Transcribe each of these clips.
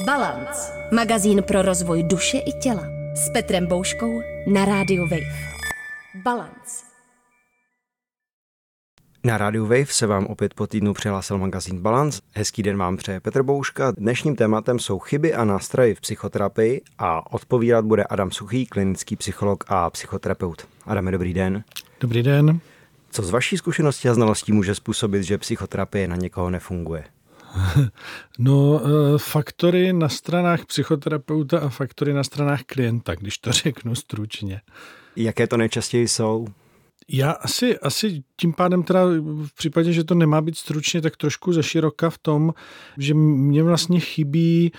Balance. Magazín pro rozvoj duše i těla. S Petrem Bouškou na rádiu Wave. Balance. Na rádiu Wave se vám opět po týdnu přihlásil magazín Balance. Hezký den vám přeje Petr Bouška. Dnešním tématem jsou chyby a nástroje v psychoterapii a odpovídat bude Adam Suchý, klinický psycholog a psychoterapeut. Adame, dobrý den. Dobrý den. Co z vaší zkušenosti a znalostí může způsobit, že psychoterapie na někoho nefunguje? No, eh, faktory na stranách psychoterapeuta a faktory na stranách klienta, když to řeknu stručně. Jaké to nejčastěji jsou? Já asi, asi tím pádem teda v případě, že to nemá být stručně, tak trošku ze široka v tom, že mě vlastně chybí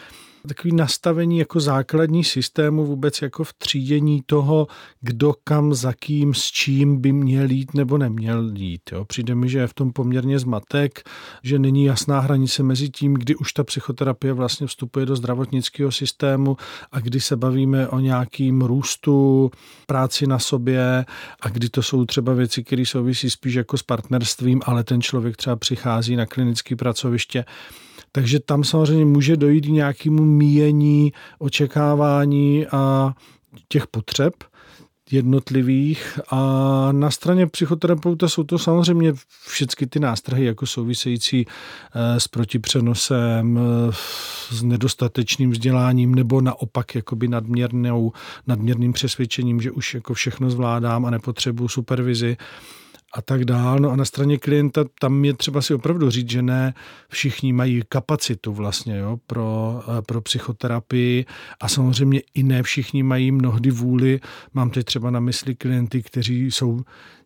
takový nastavení jako základní systému vůbec jako v třídění toho, kdo kam, za kým, s čím by měl jít nebo neměl jít. Jo. Přijde mi, že je v tom poměrně zmatek, že není jasná hranice mezi tím, kdy už ta psychoterapie vlastně vstupuje do zdravotnického systému a kdy se bavíme o nějakým růstu, práci na sobě a kdy to jsou třeba věci, které souvisí spíš jako s partnerstvím, ale ten člověk třeba přichází na klinické pracoviště takže tam samozřejmě může dojít k nějakému míjení, očekávání a těch potřeb jednotlivých. A na straně psychoterapeuta jsou to samozřejmě všechny ty nástrahy jako související eh, s protipřenosem, eh, s nedostatečným vzděláním nebo naopak jakoby nadměrnou, nadměrným přesvědčením, že už jako všechno zvládám a nepotřebuju supervizi a tak dál. No a na straně klienta tam je třeba si opravdu říct, že ne všichni mají kapacitu vlastně jo, pro, eh, pro psychoterapii a samozřejmě i ne všichni mají mnohdy vůli. Mám teď třeba na mysli klienty, kteří jsou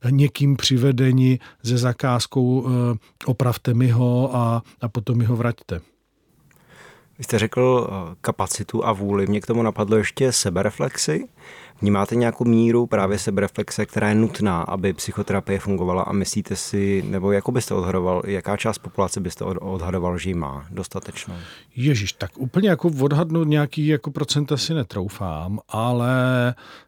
někým přivedeni ze zakázkou eh, opravte mi ho a, a potom mi ho vraťte. Vy jste řekl eh, kapacitu a vůli. Mě k tomu napadlo ještě sebereflexy. Vnímáte nějakou míru právě sebereflexe, která je nutná, aby psychoterapie fungovala a myslíte si, nebo jako byste odhadoval, jaká část populace byste odhadoval, že ji má dostatečnou? Ježíš, tak úplně jako odhadnout nějaký jako procent asi netroufám, ale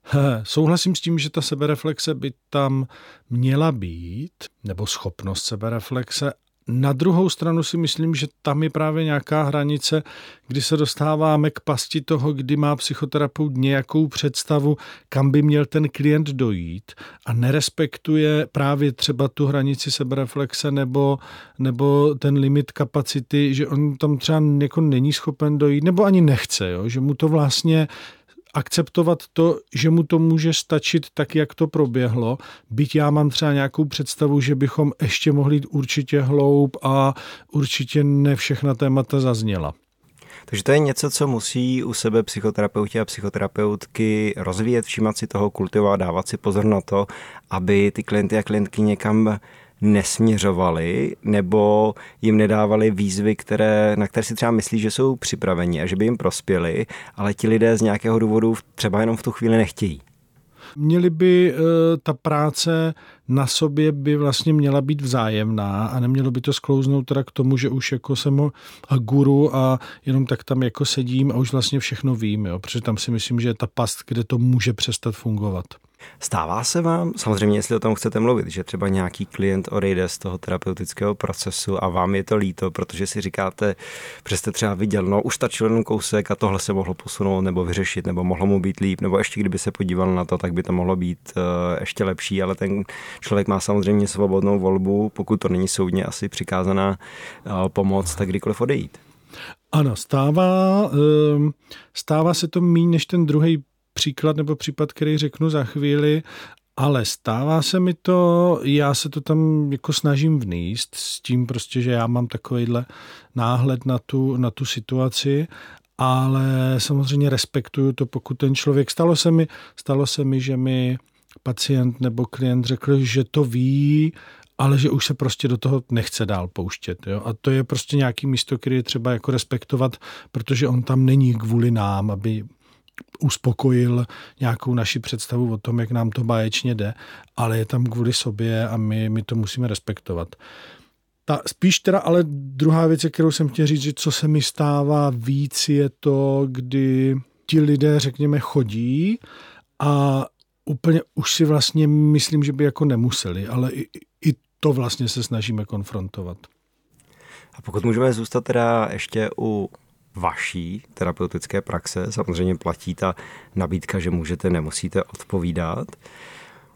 he, souhlasím s tím, že ta sebereflexe by tam měla být, nebo schopnost sebereflexe, na druhou stranu si myslím, že tam je právě nějaká hranice, kdy se dostáváme k pasti toho, kdy má psychoterapeut nějakou představu, kam by měl ten klient dojít a nerespektuje právě třeba tu hranici sebereflexe nebo, nebo ten limit kapacity, že on tam třeba jako není schopen dojít, nebo ani nechce, jo? že mu to vlastně akceptovat to, že mu to může stačit tak, jak to proběhlo, byť já mám třeba nějakou představu, že bychom ještě mohli jít určitě hloub a určitě ne všechna témata zazněla. Takže to je něco, co musí u sebe psychoterapeuti a psychoterapeutky rozvíjet, všímat si toho, kultivovat, dávat si pozor na to, aby ty klienty a klientky někam nesměřovali nebo jim nedávali výzvy, které, na které si třeba myslí, že jsou připraveni a že by jim prospěli, ale ti lidé z nějakého důvodu třeba jenom v tu chvíli nechtějí. Měli by eh, ta práce na sobě by vlastně měla být vzájemná a nemělo by to sklouznout teda k tomu, že už jako jsem a guru a jenom tak tam jako sedím a už vlastně všechno vím, jo, protože tam si myslím, že je ta past, kde to může přestat fungovat. Stává se vám, samozřejmě jestli o tom chcete mluvit, že třeba nějaký klient odejde z toho terapeutického procesu a vám je to líto, protože si říkáte, že jste třeba viděl, no už stačil jenom kousek a tohle se mohlo posunout nebo vyřešit, nebo mohlo mu být líp, nebo ještě kdyby se podíval na to, tak by to mohlo být uh, ještě lepší, ale ten člověk má samozřejmě svobodnou volbu, pokud to není soudně asi přikázaná uh, pomoc, tak kdykoliv odejít. Ano, stává, ehm, stává se to méně než ten druhý příklad nebo případ, který řeknu za chvíli, ale stává se mi to, já se to tam jako snažím vníst s tím prostě, že já mám takovýhle náhled na tu, na tu situaci ale samozřejmě respektuju to, pokud ten člověk, stalo se mi, stalo se mi, že mi pacient nebo klient řekl, že to ví, ale že už se prostě do toho nechce dál pouštět. Jo? A to je prostě nějaký místo, který je třeba jako respektovat, protože on tam není kvůli nám, aby uspokojil nějakou naši představu o tom, jak nám to báječně jde, ale je tam kvůli sobě a my, my to musíme respektovat. Ta, spíš teda, ale druhá věc, kterou jsem chtěl říct, že co se mi stává víc, je to, kdy ti lidé, řekněme, chodí a úplně už si vlastně myslím, že by jako nemuseli, ale i, i to vlastně se snažíme konfrontovat. A pokud můžeme zůstat teda ještě u vaší terapeutické praxe. Samozřejmě platí ta nabídka, že můžete, nemusíte odpovídat.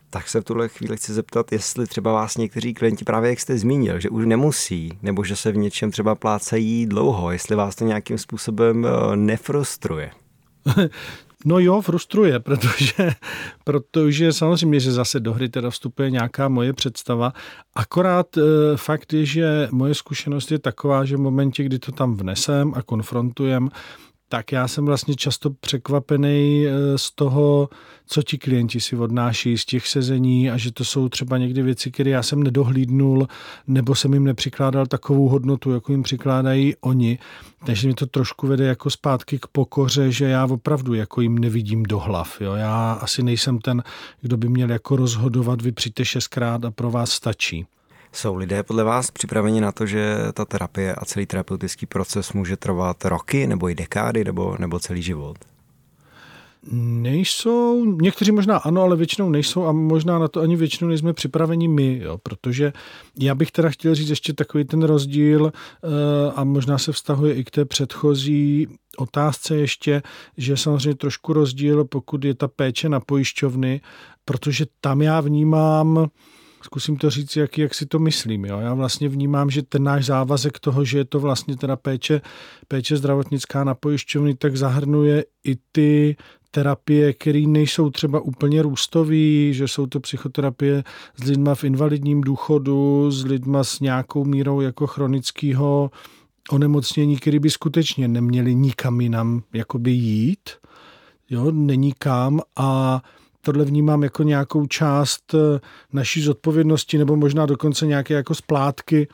Tak se v tuhle chvíli chci zeptat, jestli třeba vás někteří klienti, právě jak jste zmínil, že už nemusí, nebo že se v něčem třeba plácají dlouho, jestli vás to nějakým způsobem eh, nefrustruje. No jo, frustruje, protože, protože samozřejmě, že zase do hry teda vstupuje nějaká moje představa. Akorát e, fakt je, že moje zkušenost je taková, že v momentě, kdy to tam vnesem a konfrontujem, tak já jsem vlastně často překvapený eh, z toho, co ti klienti si odnáší z těch sezení a že to jsou třeba někdy věci, které já jsem nedohlídnul nebo jsem jim nepřikládal takovou hodnotu, jako jim přikládají oni. Takže mi to trošku vede jako zpátky k pokoře, že já opravdu jako jim nevidím do hlav. Jo. Já asi nejsem ten, kdo by měl jako rozhodovat, vy přijďte šestkrát a pro vás stačí. Jsou lidé podle vás připraveni na to, že ta terapie a celý terapeutický proces může trvat roky nebo i dekády nebo, nebo celý život? Nejsou, někteří možná ano, ale většinou nejsou a možná na to ani většinou nejsme připraveni my, jo, protože já bych teda chtěl říct ještě takový ten rozdíl eh, a možná se vztahuje i k té předchozí otázce ještě, že samozřejmě trošku rozdíl, pokud je ta péče na pojišťovny, protože tam já vnímám zkusím to říct, jak, jak si to myslím. Jo? Já vlastně vnímám, že ten náš závazek toho, že je to vlastně teda péče, péče zdravotnická na pojišťovny, tak zahrnuje i ty terapie, které nejsou třeba úplně růstový, že jsou to psychoterapie s lidma v invalidním důchodu, s lidma s nějakou mírou jako chronického onemocnění, které by skutečně neměli nikam jinam jakoby jít, jo, není kam a tohle vnímám jako nějakou část eh, naší zodpovědnosti nebo možná dokonce nějaké jako splátky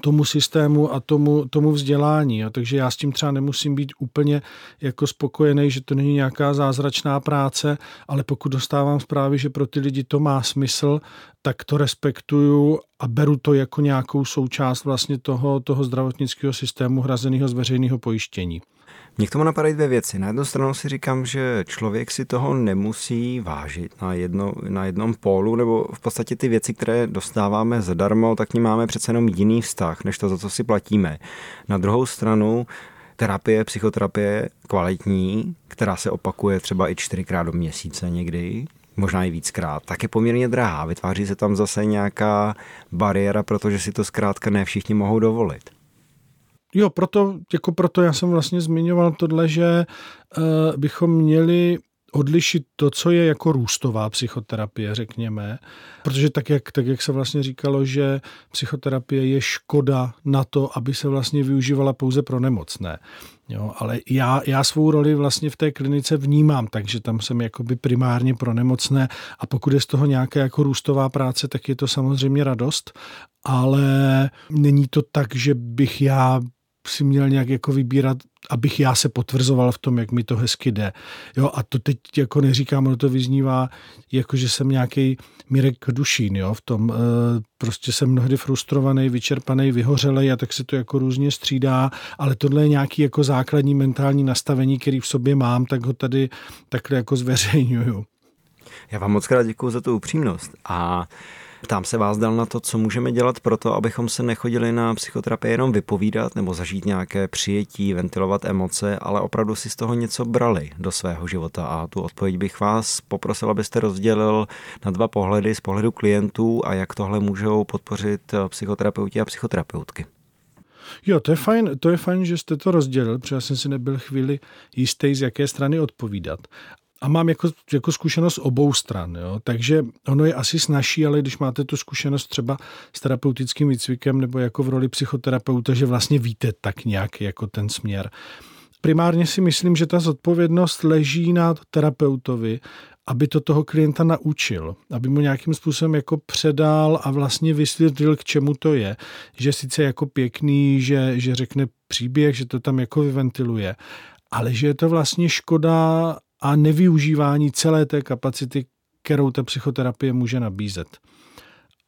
tomu systému a tomu, tomu vzdělání. A takže já s tím třeba nemusím být úplně jako spokojený, že to není nějaká zázračná práce, ale pokud dostávám zprávy, že pro ty lidi to má smysl, tak to respektuju a beru to jako nějakou součást vlastně toho, toho zdravotnického systému hrazeného z veřejného pojištění. Mě k tomu napadají dvě věci. Na jednu stranu si říkám, že člověk si toho nemusí vážit na, jedno, na jednom pólu, nebo v podstatě ty věci, které dostáváme zadarmo, tak ní máme přece jenom jiný vztah, než to, za co si platíme. Na druhou stranu terapie, psychoterapie kvalitní, která se opakuje třeba i čtyřikrát do měsíce někdy, možná i víckrát, tak je poměrně drahá. Vytváří se tam zase nějaká bariéra, protože si to zkrátka ne všichni mohou dovolit. Jo, proto, jako proto já jsem vlastně zmiňoval tohle, že uh, bychom měli odlišit to, co je jako růstová psychoterapie, řekněme, protože tak jak, tak, jak se vlastně říkalo, že psychoterapie je škoda na to, aby se vlastně využívala pouze pro nemocné. Jo, ale já, já svou roli vlastně v té klinice vnímám, takže tam jsem jakoby primárně pro nemocné. A pokud je z toho nějaká jako růstová práce, tak je to samozřejmě radost, ale není to tak, že bych já si měl nějak jako vybírat, abych já se potvrzoval v tom, jak mi to hezky jde. Jo, a to teď jako neříkám, ono to vyznívá, jako že jsem nějaký Mirek Dušín, jo, v tom e, prostě jsem mnohdy frustrovaný, vyčerpaný, vyhořelej a tak se to jako různě střídá, ale tohle je nějaký jako základní mentální nastavení, který v sobě mám, tak ho tady takhle jako zveřejňuju. Já vám moc krát děkuji za tu upřímnost a Ptám se vás dal na to, co můžeme dělat pro to, abychom se nechodili na psychoterapii jenom vypovídat nebo zažít nějaké přijetí, ventilovat emoce, ale opravdu si z toho něco brali do svého života. A tu odpověď bych vás poprosil, abyste rozdělil na dva pohledy z pohledu klientů a jak tohle můžou podpořit psychoterapeuti a psychoterapeutky. Jo, to je fajn, to je fajn, že jste to rozdělil, protože já jsem si nebyl chvíli jistý, z jaké strany odpovídat a mám jako, jako zkušenost obou stran, jo? takže ono je asi snažší, ale když máte tu zkušenost třeba s terapeutickým výcvikem nebo jako v roli psychoterapeuta, že vlastně víte tak nějak jako ten směr. Primárně si myslím, že ta zodpovědnost leží na terapeutovi, aby to toho klienta naučil, aby mu nějakým způsobem jako předal a vlastně vysvětlil, k čemu to je. Že sice jako pěkný, že, že řekne příběh, že to tam jako vyventiluje, ale že je to vlastně škoda a nevyužívání celé té kapacity, kterou ta psychoterapie může nabízet.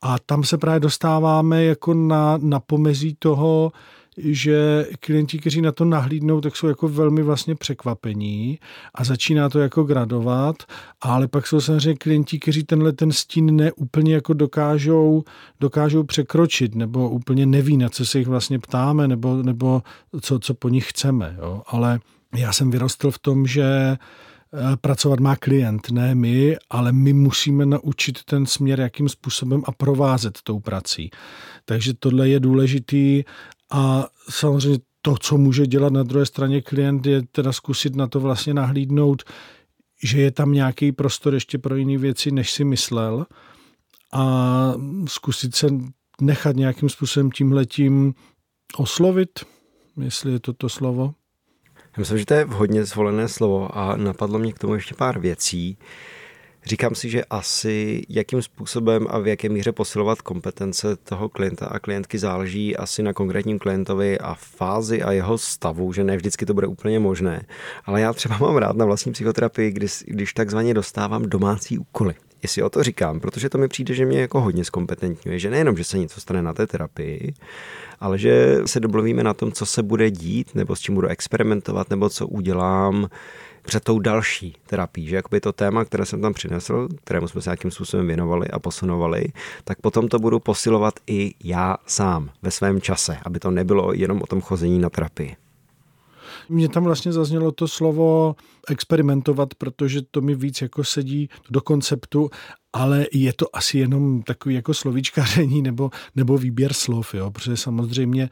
A tam se právě dostáváme jako na, na pomezí toho, že klienti, kteří na to nahlídnou, tak jsou jako velmi vlastně překvapení a začíná to jako gradovat, ale pak jsou samozřejmě klienti, kteří tenhle ten stín neúplně jako dokážou, dokážou překročit nebo úplně neví, na co se jich vlastně ptáme nebo, nebo co, co po nich chceme. Jo. Ale já jsem vyrostl v tom, že pracovat má klient, ne my, ale my musíme naučit ten směr, jakým způsobem a provázet tou prací. Takže tohle je důležitý a samozřejmě to, co může dělat na druhé straně klient, je teda zkusit na to vlastně nahlídnout, že je tam nějaký prostor ještě pro jiné věci, než si myslel a zkusit se nechat nějakým způsobem tímhletím oslovit, jestli je to to slovo. Já myslím, že to je vhodně zvolené slovo a napadlo mě k tomu ještě pár věcí. Říkám si, že asi jakým způsobem a v jaké míře posilovat kompetence toho klienta a klientky záleží asi na konkrétním klientovi a fázi a jeho stavu, že ne vždycky to bude úplně možné. Ale já třeba mám rád na vlastní psychoterapii, když, když takzvaně dostávám domácí úkoly jestli o to říkám, protože to mi přijde, že mě jako hodně zkompetentňuje, že nejenom, že se něco stane na té terapii, ale že se doblovíme na tom, co se bude dít, nebo s čím budu experimentovat, nebo co udělám před tou další terapií, že jakoby to téma, které jsem tam přinesl, kterému jsme se nějakým způsobem věnovali a posunovali, tak potom to budu posilovat i já sám ve svém čase, aby to nebylo jenom o tom chození na terapii. Mně tam vlastně zaznělo to slovo experimentovat, protože to mi víc jako sedí do konceptu, ale je to asi jenom takový jako slovíčkaření nebo, nebo výběr slov, jo, protože samozřejmě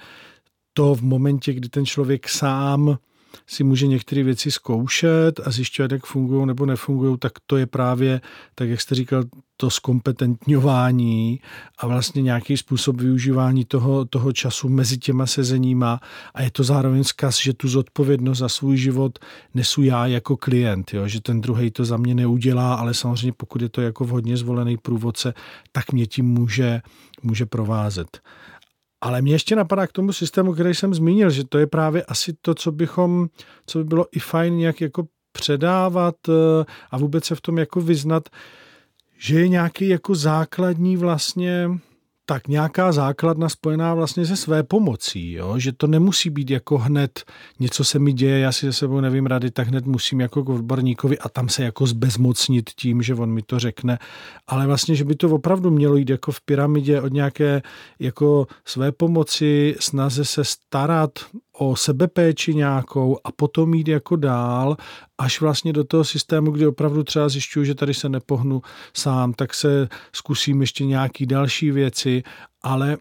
to v momentě, kdy ten člověk sám si může některé věci zkoušet a zjišťovat, jak fungují nebo nefungují, tak to je právě, tak jak jste říkal, to zkompetentňování a vlastně nějaký způsob využívání toho, toho času mezi těma sezeníma a je to zároveň zkaz, že tu zodpovědnost za svůj život nesu já jako klient, jo? že ten druhý to za mě neudělá, ale samozřejmě pokud je to jako vhodně zvolený průvodce, tak mě tím může, může provázet. Ale mě ještě napadá k tomu systému, který jsem zmínil, že to je právě asi to, co bychom, co by bylo i fajn nějak jako předávat eh, a vůbec se v tom jako vyznat, že je nějaký jako základní vlastně tak nějaká základna spojená vlastně se své pomocí, jo? že to nemusí být jako hned něco se mi děje, já si se sebou nevím rady, tak hned musím jako k odborníkovi a tam se jako zbezmocnit tím, že on mi to řekne, ale vlastně, že by to opravdu mělo jít jako v pyramidě od nějaké jako své pomoci, snaze se starat o sebepéči nějakou a potom jít jako dál, až vlastně do toho systému, kdy opravdu třeba zjišťuju, že tady se nepohnu sám, tak se zkusím ještě nějaký další věci, ale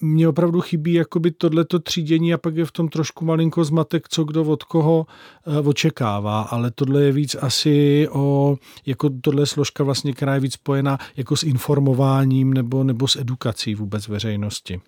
mně opravdu chybí jakoby tohleto třídění a pak je v tom trošku malinko zmatek, co kdo od koho eh, očekává, ale tohle je víc asi o, jako tohle složka vlastně, která je víc spojená jako s informováním nebo, nebo s edukací vůbec veřejnosti.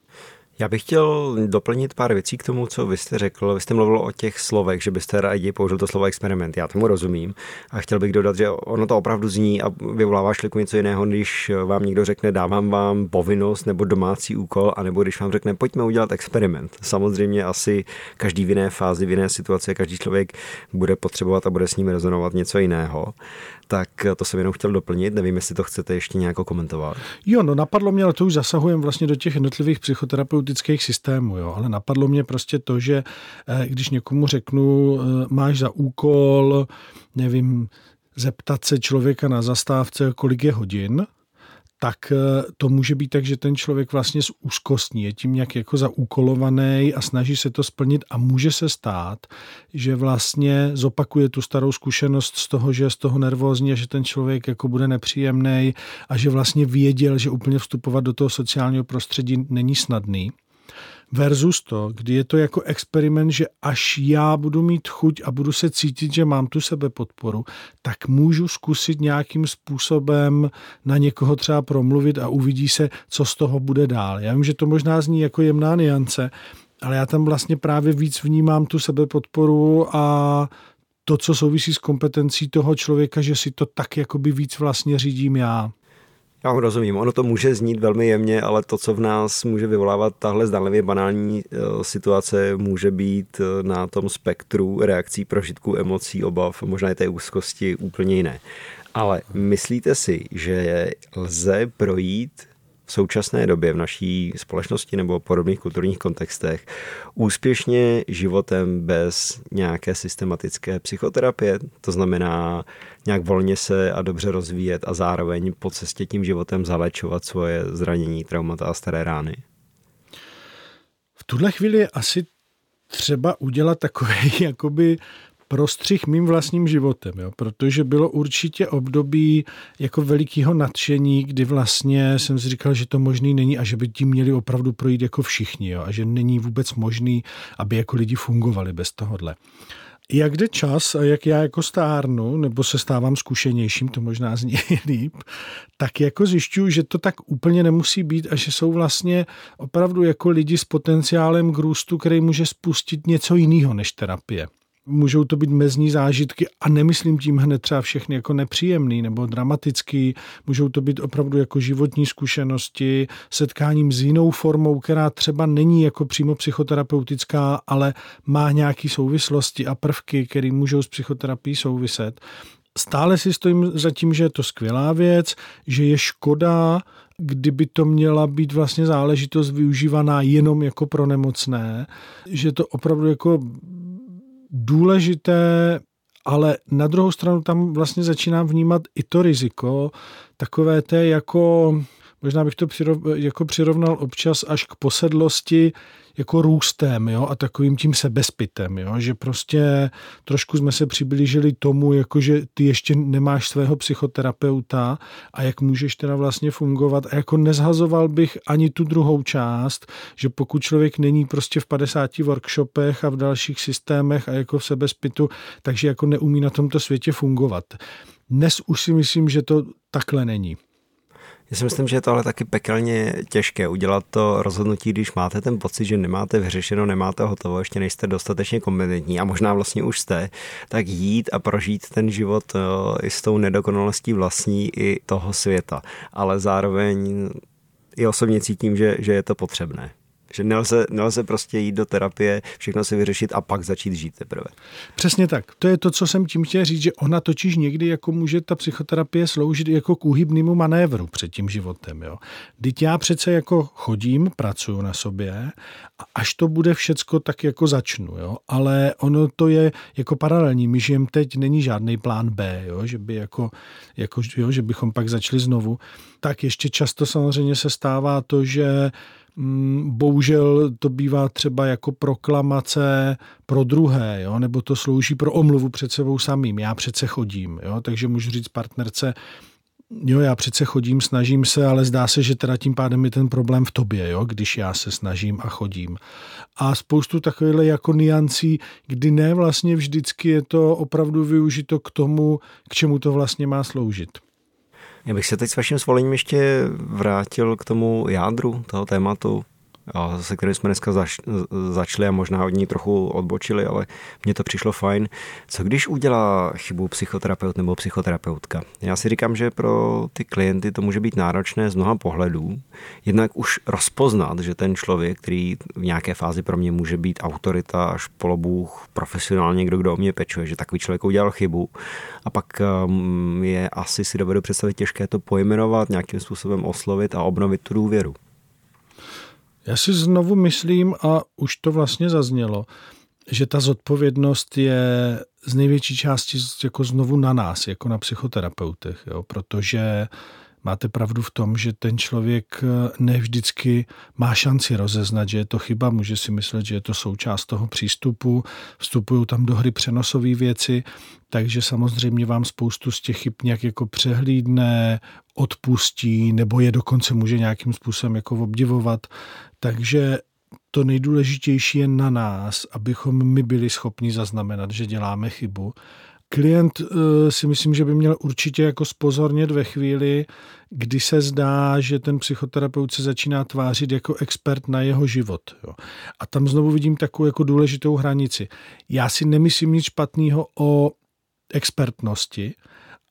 Já bych chtěl doplnit pár věcí k tomu, co vy jste řekl. Vy jste mluvil o těch slovech, že byste rádi použil to slovo experiment. Já tomu rozumím. A chtěl bych dodat, že ono to opravdu zní a vyvolává šliku něco jiného, když vám někdo řekne, dávám vám povinnost nebo domácí úkol, anebo když vám řekne, pojďme udělat experiment. Samozřejmě asi každý v jiné fázi, v jiné situaci, každý člověk bude potřebovat a bude s ním rezonovat něco jiného tak to jsem jenom chtěl doplnit. Nevím, jestli to chcete ještě nějak komentovat. Jo, no napadlo mě, ale to už zasahujeme vlastně do těch jednotlivých psychoterapeutických systémů, jo, ale napadlo mě prostě to, že eh, když někomu řeknu, eh, máš za úkol, nevím, zeptat se člověka na zastávce, kolik je hodin, tak eh, to může být tak, že ten člověk vlastně z úzkostní je tím nějak jako zaúkolovaný a snaží se to splnit a může se stát, že vlastně zopakuje tu starou zkušenost z toho, že je z toho nervózní a že ten člověk jako bude nepříjemný a že vlastně věděl, že úplně vstupovat do toho sociálního prostředí není snadný versus to, kdy je to jako experiment, že až já budu mít chuť a budu se cítit, že mám tu sebe podporu, tak můžu zkusit nějakým způsobem na někoho třeba promluvit a uvidí se, co z toho bude dál. Já vím, že to možná zní jako jemná niance, ale já tam vlastně právě víc vnímám tu sebepodporu a to, co souvisí s kompetencí toho člověka, že si to tak jakoby víc vlastně řídím já. Já vám rozumím, ono to může znít velmi jemně, ale to, co v nás může vyvolávat tahle zdánlivě banální eh, situace, může být eh, na tom spektru reakcí, prožitků, emocí, obav, možná i té úzkosti úplně jiné. Ale myslíte si, že lze projít v současné době v naší společnosti nebo podobných kulturních kontextech úspěšně životem bez nějaké systematické psychoterapie, to znamená nějak volně se a dobře rozvíjet a zároveň po cestě tím životem zalečovat svoje zranění, traumata a staré rány? V tuhle chvíli je asi třeba udělat takový jakoby prostřih mým vlastním životem, jo? protože bylo určitě období jako velikého nadšení, kdy vlastně jsem si říkal, že to možný není a že by tím měli opravdu projít jako všichni jo? a že není vůbec možný, aby jako lidi fungovali bez tohohle. Jak jde čas a jak já jako stárnu, nebo se stávám zkušenějším, to možná zní líp, tak jako zjišťuju, že to tak úplně nemusí být a že jsou vlastně opravdu jako lidi s potenciálem k růstu, který může spustit něco jiného než terapie. Můžou to být mezní zážitky a nemyslím tím hned třeba všechny jako nepříjemný nebo dramatický. Můžou to být opravdu jako životní zkušenosti, setkáním s jinou formou, která třeba není jako přímo psychoterapeutická, ale má nějaké souvislosti a prvky, které můžou s psychoterapií souviset. Stále si stojím za tím, že je to skvělá věc, že je škoda, kdyby to měla být vlastně záležitost využívaná jenom jako pro nemocné, že to opravdu jako důležité, ale na druhou stranu tam vlastně začínám vnímat i to riziko, takové té jako, možná bych to přirov, jako přirovnal občas až k posedlosti, jako růstem jo, a takovým tím sebezpitem, jo, že prostě trošku jsme se přiblížili tomu, jako že ty ještě nemáš svého psychoterapeuta a jak můžeš teda vlastně fungovat a jako nezhazoval bych ani tu druhou část, že pokud člověk není prostě v 50 workshopech a v dalších systémech a jako v sebezpitu, takže jako neumí na tomto světě fungovat. Dnes už si myslím, že to takhle není. Já si myslím, že je to ale taky pekelně těžké udělat to rozhodnutí, když máte ten pocit, že nemáte vyřešeno, nemáte hotovo, ještě nejste dostatečně kompetentní a možná vlastně už jste, tak jít a prožít ten život eh, i s tou nedokonalostí vlastní i toho světa. Ale zároveň i osobně cítím, že, že je to potřebné. Že nelze, nelze prostě jít do terapie, všechno si vyřešit a pak začít žít teprve. Přesně tak. To je to, co jsem tím chtěl říct, že ona totiž někdy jako může ta psychoterapie sloužit jako k úhybnému manévru před tím životem. Jo. Teď já přece jako chodím, pracuju na sobě a až to bude všecko, tak jako začnu. Jo. Ale ono to je jako paralelní. My žijeme teď, není žádný plán B, jo, že by jako, jako jo, že bychom pak začali znovu. Tak ještě často samozřejmě se stává to, že bohužel to bývá třeba jako proklamace pro druhé, jo? nebo to slouží pro omluvu před sebou samým. Já přece chodím, jo? takže můžu říct partnerce, jo, já přece chodím, snažím se, ale zdá se, že teda tím pádem je ten problém v tobě, jo, když já se snažím a chodím. A spoustu takovýchhle jako niancí, kdy ne vlastně vždycky je to opravdu využito k tomu, k čemu to vlastně má sloužit. Já bych se teď s vaším svolením ještě vrátil k tomu jádru toho tématu, se kterým jsme dneska zač, začali a možná od ní trochu odbočili, ale mně to přišlo fajn. Co když udělá chybu psychoterapeut nebo psychoterapeutka? Já si říkám, že pro ty klienty to může být náročné z mnoha pohledů. Jednak už rozpoznat, že ten člověk, který v nějaké fázi pro mě může být autorita až polobůh, profesionálně někdo, kdo o mě pečuje, že takový člověk udělal chybu. A pak um, je asi si dovedu představit těžké to pojmenovat, nějakým způsobem oslovit a obnovit tu důvěru. Já si znovu myslím, a už to vlastně zaznělo, že ta zodpovědnost je z největší části jako znovu na nás, jako na psychoterapeutech, jo? protože máte pravdu v tom, že ten člověk nevždycky má šanci rozeznat, že je to chyba, může si myslet, že je to součást toho přístupu, vstupují tam do hry přenosové věci, takže samozřejmě vám spoustu z těch chyb nějak jako přehlídne, odpustí, nebo je dokonce může nějakým způsobem jako obdivovat. Takže to nejdůležitější je na nás, abychom my byli schopni zaznamenat, že děláme chybu. Klient eh, si myslím, že by měl určitě jako spozornět ve chvíli, kdy se zdá, že ten psychoterapeut se začíná tvářit jako expert na jeho život. Jo. A tam znovu vidím takovou jako důležitou hranici. Já si nemyslím nic špatného o expertnosti,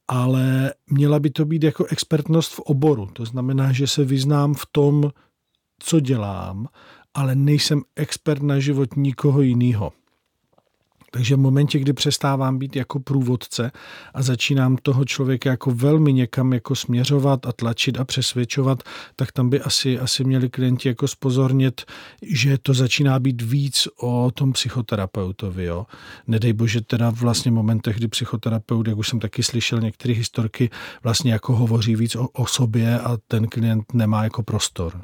ale měla by to být jako expertnost v oboru. To znamená, že se vyznám v tom, co dělám, ale nejsem expert na život nikoho jiného. Takže v momentě, kdy přestávám být jako průvodce a začínám toho člověka jako velmi někam jako směřovat a tlačit a přesvědčovat, tak tam by asi, asi měli klienti jako spozornit, že to začíná být víc o tom psychoterapeutovi. Jo. Nedej bože teda vlastně v momentech, kdy psychoterapeut, jak už jsem taky slyšel některé historky, vlastně jako hovoří víc o, o sobě a ten klient nemá jako prostor.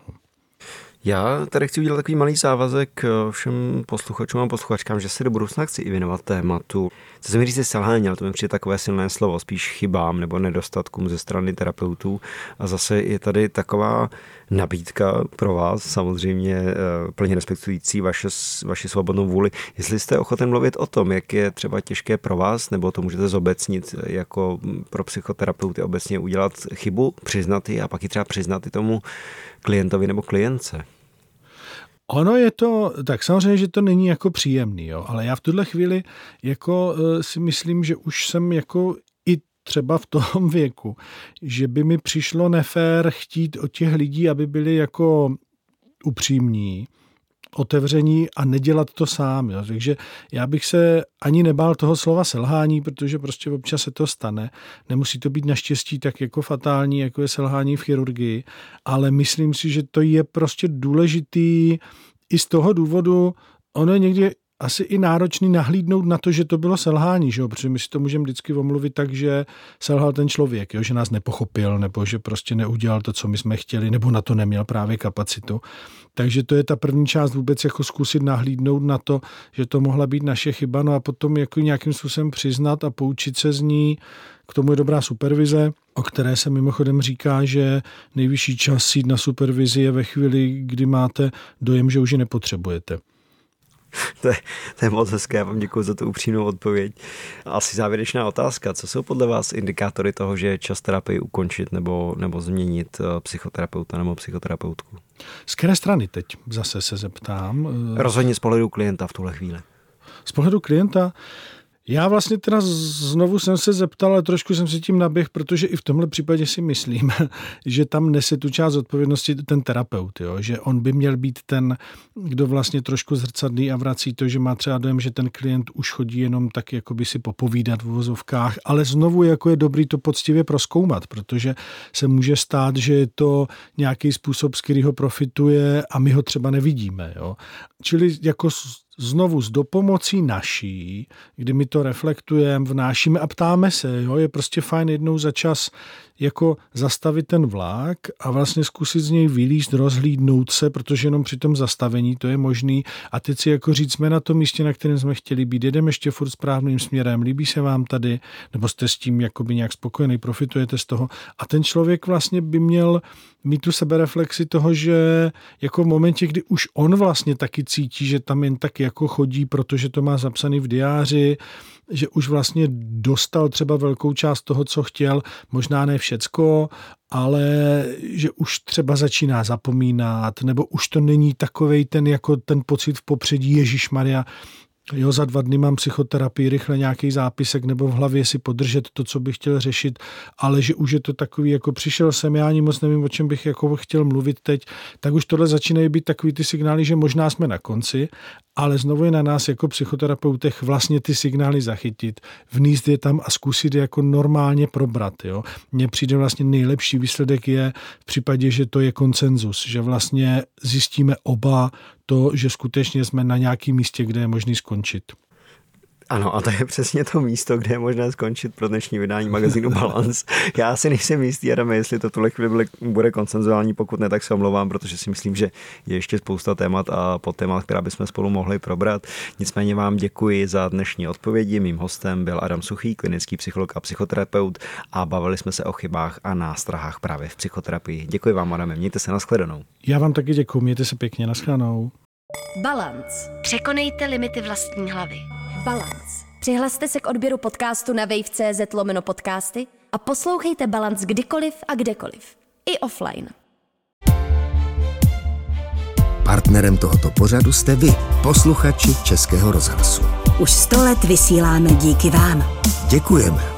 Já tady chci udělat takový malý závazek eh, všem posluchačům a posluchačkám, že se do budoucna chci i věnovat tématu. Co se mi říct selhání, ale to mi přijde takové silné slovo, spíš chybám nebo nedostatkům ze strany terapeutů. A zase je tady taková nabídka pro vás, samozřejmě eh, plně respektující vaše, vaši svobodnou vůli. Jestli jste ochoten mluvit o tom, jak je třeba těžké pro vás, nebo to můžete zobecnit jako pro psychoterapeuty obecně udělat chybu, přiznat ji a pak ji třeba přiznat i tomu klientovi nebo klience. Ono je to, tak samozřejmě, že to není jako příjemný, jo, ale já v tuhle chvíli jako uh, si myslím, že už jsem jako i třeba v tom věku, že by mi přišlo nefér chtít od těch lidí, aby byli jako upřímní, otevření a nedělat to sám. Jo. Takže já bych se ani nebál toho slova selhání, protože prostě občas se to stane. Nemusí to být naštěstí tak jako fatální, jako je selhání v chirurgii, ale myslím si, že to je prostě důležitý i z toho důvodu, ono je někdy asi i náročný nahlídnout na to, že to bylo selhání, že jo? protože my si to můžeme vždycky omluvit tak, že selhal ten člověk, jo? že nás nepochopil, nebo že prostě neudělal to, co my jsme chtěli, nebo na to neměl právě kapacitu. Takže to je ta první část vůbec jako zkusit nahlídnout na to, že to mohla být naše chyba, no a potom jako nějakým způsobem přiznat a poučit se z ní. K tomu je dobrá supervize, o které se mimochodem říká, že nejvyšší čas jít na supervizi je ve chvíli, kdy máte dojem, že už ji nepotřebujete. to, je, to je moc hezké, já vám děkuji za tu upřímnou odpověď. Asi závěrečná otázka. Co jsou podle vás indikátory toho, že je čas terapii ukončit nebo, nebo změnit eh, psychoterapeuta nebo psychoterapeutku? Z které strany teď zase se zeptám? Rozhodně z pohledu klienta v tuhle chvíli. Z pohledu klienta já vlastně teda znovu jsem se zeptal, ale trošku jsem si tím naběh, protože i v tomhle případě si myslím, že tam nese tu část odpovědnosti ten terapeut, jo? že on by měl být ten, kdo vlastně trošku zrcadlí a vrací to, že má třeba dojem, že ten klient už chodí jenom tak jako by si popovídat v vozovkách, ale znovu jako je dobrý to poctivě proskoumat, protože se může stát, že je to nějaký způsob, z kterého profituje a my ho třeba nevidíme. Jo? Čili jako znovu s dopomocí naší, kdy my to reflektujeme, vnášíme a ptáme se, jo, je prostě fajn jednou za čas jako zastavit ten vlak a vlastně zkusit z něj vylíst, rozhlídnout se, protože jenom při tom zastavení to je možný. A teď si jako říct, jsme na tom místě, na kterém jsme chtěli být, jedeme ještě furt správným směrem, líbí se vám tady, nebo jste s tím jakoby nějak spokojený, profitujete z toho? A ten člověk vlastně by měl mít tu sebereflexi toho, že jako v momentě, kdy už on vlastně taky cítí, že tam jen tak jako chodí, protože to má zapsaný v diáři, že už vlastně dostal třeba velkou část toho, co chtěl, možná ne všecko, ale že už třeba začíná zapomínat, nebo už to není takovej ten, jako ten pocit v popředí Ježíš Maria, jo, za dva dny mám psychoterapii, rychle nějaký zápisek nebo v hlavě si podržet to, co bych chtěl řešit, ale že už je to takový, jako přišel jsem, já ani moc nevím, o čem bych jako chtěl mluvit teď, tak už tohle začínají být takový ty signály, že možná jsme na konci, ale znovu je na nás jako psychoterapeutech vlastně ty signály zachytit, vníst je tam a zkusit je jako normálně probrat. Jo. Mně přijde vlastně nejlepší výsledek je v případě, že to je konsenzus, že vlastně zjistíme oba to, že skutečně jsme na nějakém místě, kde je možný skončit. Ano, a to je přesně to místo, kde je možné skončit pro dnešní vydání magazínu Balance. Já si nejsem jistý, Adame, jestli to tuhle chvíli bude konsenzuální, pokud ne, tak se omlouvám, protože si myslím, že je ještě spousta témat a témat, která bychom spolu mohli probrat. Nicméně vám děkuji za dnešní odpovědi. Mým hostem byl Adam Suchý, klinický psycholog a psychoterapeut a bavili jsme se o chybách a nástrahách právě v psychoterapii. Děkuji vám, Adame, mějte se nashledanou. Já vám taky děkuji, mějte se pěkně, nashledanou. Balance. Překonejte limity vlastní hlavy. Balance. Přihlaste se k odběru podcastu na wave.cz lomeno podcasty a poslouchejte Balance kdykoliv a kdekoliv. I offline. Partnerem tohoto pořadu jste vy, posluchači Českého rozhlasu. Už sto let vysíláme díky vám. Děkujeme.